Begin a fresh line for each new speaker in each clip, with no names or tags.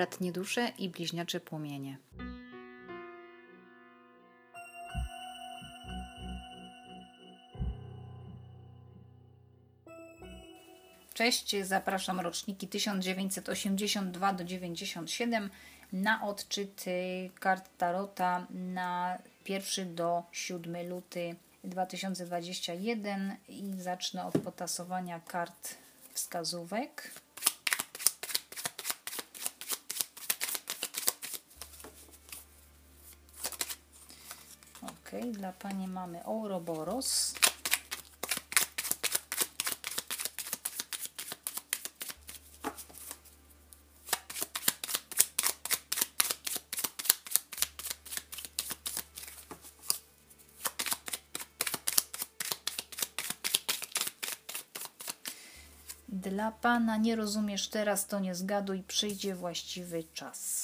bratnie dusze i bliźniacze płomienie. Cześć, zapraszam roczniki 1982 do 97 na odczyt kart Tarota na 1 do 7 luty 2021 i zacznę od potasowania kart wskazówek. Ok, dla Pani mamy Ouroboros. Dla Pana nie rozumiesz teraz, to nie zgaduj, przyjdzie właściwy czas.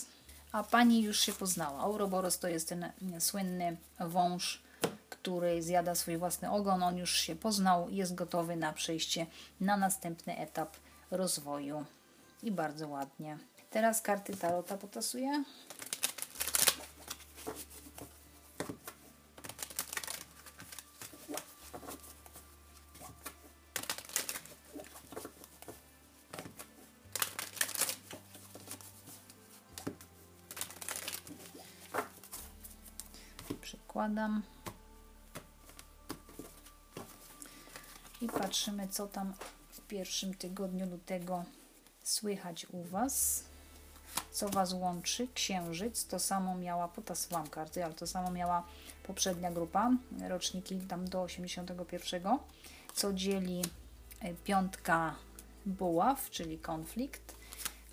A Pani już się poznała. Ouroboros to jest ten słynny wąż, który zjada swój własny ogon. On już się poznał, jest gotowy na przejście na następny etap rozwoju. I bardzo ładnie. Teraz karty Tarota potasuję. Przykładam. I patrzymy, co tam w pierwszym tygodniu lutego słychać u Was. Co Was łączy? Księżyc. To samo miała, potasowałam karty, ale to samo miała poprzednia grupa, roczniki tam do 81. Co dzieli e, piątka buław, czyli konflikt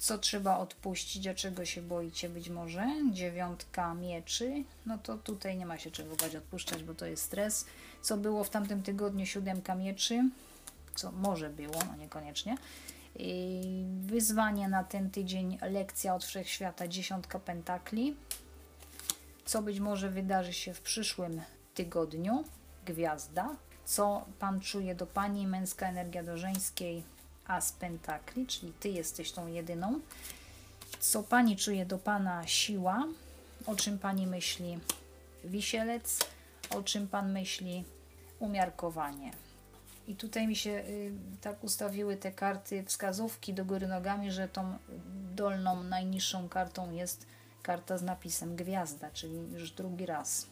co trzeba odpuścić, a czego się boicie być może. Dziewiątka mieczy, no to tutaj nie ma się czego bać odpuszczać, bo to jest stres. Co było w tamtym tygodniu, siódemka mieczy, co może było, no niekoniecznie. I wyzwanie na ten tydzień, lekcja od wszechświata, dziesiątka pentakli. Co być może wydarzy się w przyszłym tygodniu, gwiazda. Co Pan czuje do Pani, męska energia do żeńskiej, As pentakli, czyli Ty jesteś tą jedyną. Co Pani czuje do Pana siła? O czym Pani myśli wisielec? O czym Pan myśli umiarkowanie? I tutaj mi się y, tak ustawiły te karty wskazówki do góry nogami, że tą dolną, najniższą kartą jest karta z napisem gwiazda, czyli już drugi raz.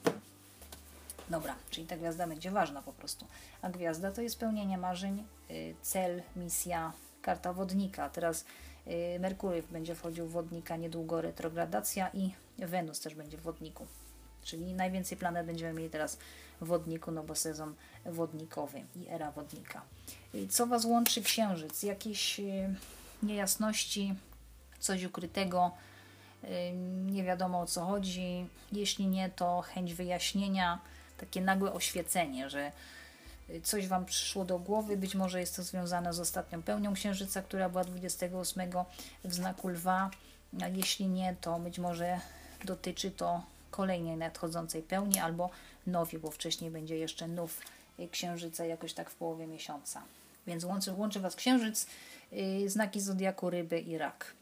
Dobra, czyli ta gwiazda będzie ważna po prostu. A gwiazda to jest spełnienie marzeń, y, cel, misja, karta wodnika. Teraz y, Merkury będzie wchodził w wodnika niedługo, retrogradacja i Wenus też będzie w wodniku. Czyli najwięcej planet będziemy mieli teraz w wodniku, no bo sezon wodnikowy i era wodnika. Co Was łączy Księżyc? Jakieś y, niejasności, coś ukrytego, nie wiadomo o co chodzi. Jeśli nie, to chęć wyjaśnienia takie nagłe oświecenie, że coś Wam przyszło do głowy, być może jest to związane z ostatnią pełnią Księżyca, która była 28 w znaku Lwa, a jeśli nie, to być może dotyczy to kolejnej nadchodzącej pełni albo nowi, bo wcześniej będzie jeszcze nów Księżyca jakoś tak w połowie miesiąca. Więc łączy, łączy Was Księżyc, yy, znaki Zodiaku Ryby i Rak.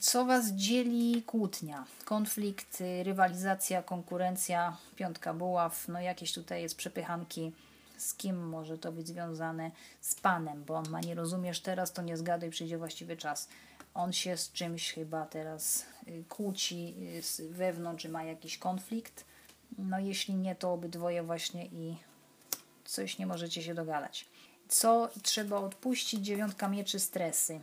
Co Was dzieli? Kłótnia, konflikt, rywalizacja, konkurencja, piątka buław, no jakieś tutaj jest przepychanki. Z kim może to być związane? Z Panem, bo on ma nie rozumiesz teraz, to nie zgaduj, przyjdzie właściwy czas. On się z czymś chyba teraz y, kłóci y, wewnątrz, czy ma jakiś konflikt. No jeśli nie, to obydwoje właśnie i coś nie możecie się dogadać. Co trzeba odpuścić? Dziewiątka mieczy stresy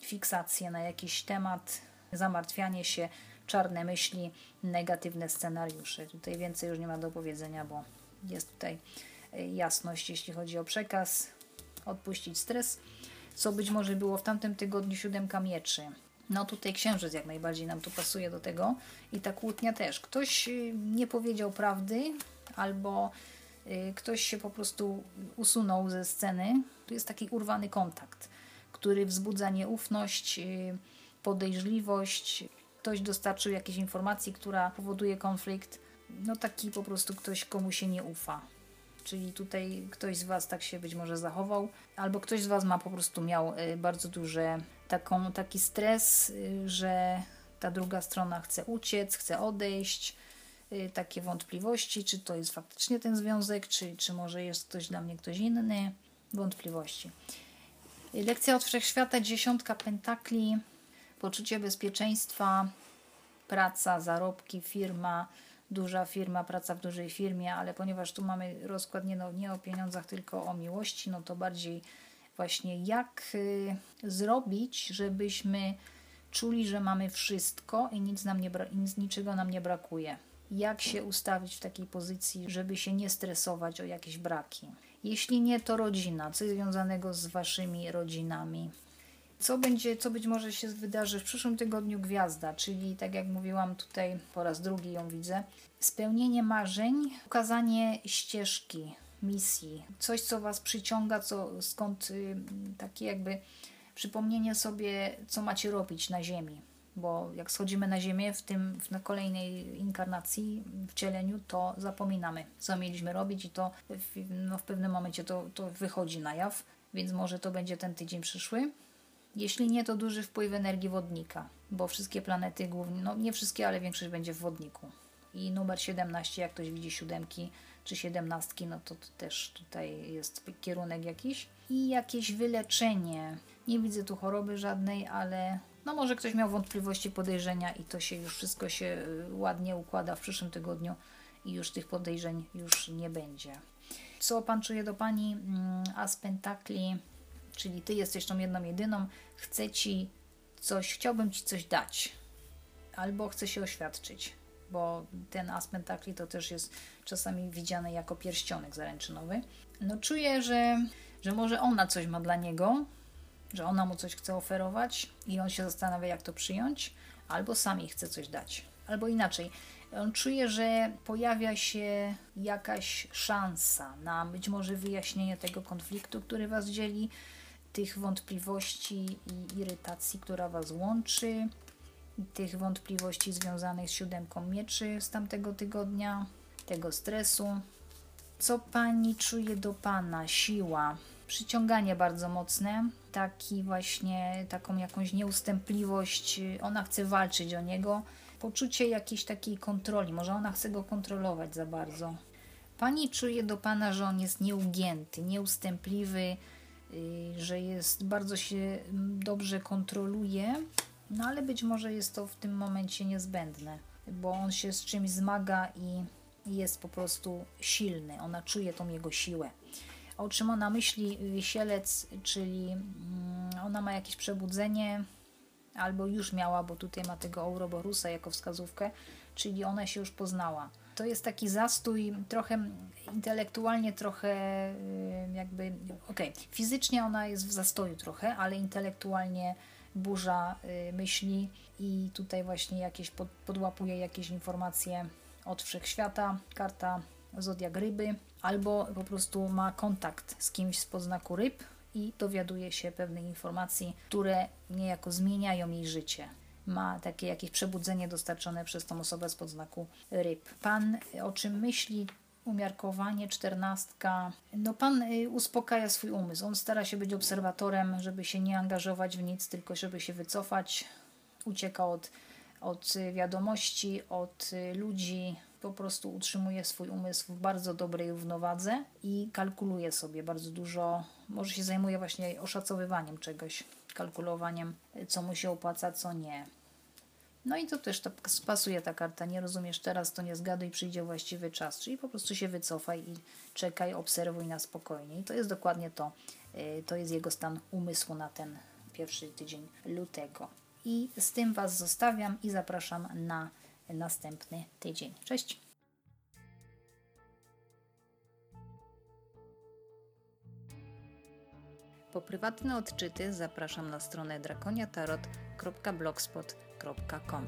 fiksację na jakiś temat, zamartwianie się, czarne myśli, negatywne scenariusze. Tutaj więcej już nie ma do powiedzenia, bo jest tutaj e, jasność, jeśli chodzi o przekaz, odpuścić stres, co być może było w tamtym tygodniu siódemka mieczy. No tutaj księżyc jak najbardziej nam tu pasuje do tego i ta kłótnia też. Ktoś e, nie powiedział prawdy albo e, ktoś się po prostu usunął ze sceny. Tu jest taki urwany kontakt który wzbudza nieufność, y, podejrzliwość. Ktoś dostarczył jakiejś informacji, która powoduje konflikt. No taki po prostu ktoś, komu się nie ufa. Czyli tutaj ktoś z Was tak się być może zachował, albo ktoś z Was ma po prostu miał y, bardzo duże taką, taki stres, y, że ta druga strona chce uciec, chce odejść, y, takie wątpliwości, czy to jest faktycznie ten związek, czy, czy może jest ktoś dla mnie ktoś inny, wątpliwości. Lekcja od wszechświata, dziesiątka pentakli, poczucie bezpieczeństwa, praca, zarobki, firma, duża firma, praca w dużej firmie, ale ponieważ tu mamy rozkład nie, no, nie o pieniądzach, tylko o miłości, no to bardziej właśnie jak y, zrobić, żebyśmy czuli, że mamy wszystko i nic nam nie nic, niczego nam nie brakuje. Jak się ustawić w takiej pozycji, żeby się nie stresować o jakieś braki. Jeśli nie, to rodzina, coś związanego z waszymi rodzinami. Co będzie, co być może się wydarzy w przyszłym tygodniu gwiazda, czyli tak jak mówiłam tutaj po raz drugi ją widzę, spełnienie marzeń, ukazanie ścieżki, misji, coś co was przyciąga, co skąd y, takie jakby przypomnienie sobie, co macie robić na ziemi. Bo jak schodzimy na ziemię w tym w kolejnej inkarnacji, wcieleniu, to zapominamy, co mieliśmy robić, i to w, no, w pewnym momencie to, to wychodzi na jaw, więc może to będzie ten tydzień przyszły. Jeśli nie, to duży wpływ energii wodnika, bo wszystkie planety głównie, no nie wszystkie, ale większość będzie w wodniku. I numer 17, jak ktoś widzi siódemki czy siedemnastki, no to, też tutaj jest kierunek jakiś. I jakieś wyleczenie. Nie widzę tu choroby żadnej, ale no może ktoś miał wątpliwości, podejrzenia i to się już wszystko się y, ładnie układa w przyszłym tygodniu i już tych podejrzeń już nie będzie. Co Pan czuje do Pani? Mm, As Pentakli czyli ty jesteś tą jedną jedyną, chcę ci coś, chciałbym ci coś dać, albo chcę się oświadczyć, bo ten as pentakli to też jest czasami widziany jako pierścionek zaręczynowy. No czuję, że, że może ona coś ma dla niego, że ona mu coś chce oferować i on się zastanawia, jak to przyjąć, albo sami chce coś dać. Albo inaczej, on czuje, że pojawia się jakaś szansa na być może wyjaśnienie tego konfliktu, który was dzieli, tych wątpliwości i irytacji, która Was łączy, tych wątpliwości związanych z siódemką mieczy z tamtego tygodnia, tego stresu. Co Pani czuje do Pana? Siła, przyciąganie bardzo mocne, taki właśnie, taką jakąś nieustępliwość, ona chce walczyć o niego, poczucie jakiejś takiej kontroli, może ona chce go kontrolować za bardzo. Pani czuje do Pana, że on jest nieugięty, nieustępliwy, że jest bardzo się mm, dobrze kontroluje, no ale być może jest to w tym momencie niezbędne, bo on się z czymś zmaga i jest po prostu silny, ona czuje tą jego siłę. O czym ona myśli, wisielec, czyli mm, ona ma jakieś przebudzenie, albo już miała, bo tutaj ma tego Ouroborusa jako wskazówkę, czyli ona się już poznała. To jest taki zastój trochę intelektualnie, trochę y, jakby, okej, okay, fizycznie ona jest w zastoju trochę, ale intelektualnie burza y, myśli i tutaj właśnie jakieś pod, podłapuje jakieś informacje od wszechświata, karta zodiak ryby, albo po prostu ma kontakt z kimś z podznaku ryb i dowiaduje się pewnych informacji, które niejako zmieniają jej życie ma takie jakieś przebudzenie dostarczone przez tą osobę z podznaku ryb. Pan o czym myśli, umiarkowanie, czternastka. No Pan y, uspokaja swój umysł. On stara się być obserwatorem, żeby się nie angażować w nic, tylko żeby się wycofać. Ucieka od, od wiadomości, od ludzi. Po prostu utrzymuje swój umysł w bardzo dobrej równowadze i kalkuluje sobie bardzo dużo. Może się zajmuje właśnie oszacowywaniem czegoś, kalkulowaniem, co mu się opłaca, co nie. No i to też to pasuje ta karta. Nie rozumiesz teraz, to nie zgaduj, przyjdzie właściwy czas. Czyli po prostu się wycofaj i czekaj, obserwuj na spokojnie. I to jest dokładnie to. Y, to jest jego stan umysłu na ten pierwszy tydzień lutego. I z tym Was zostawiam i zapraszam na następny tydzień. Cześć! Po prywatne odczyty zapraszam na stronę drakoniatarot.blogspot.com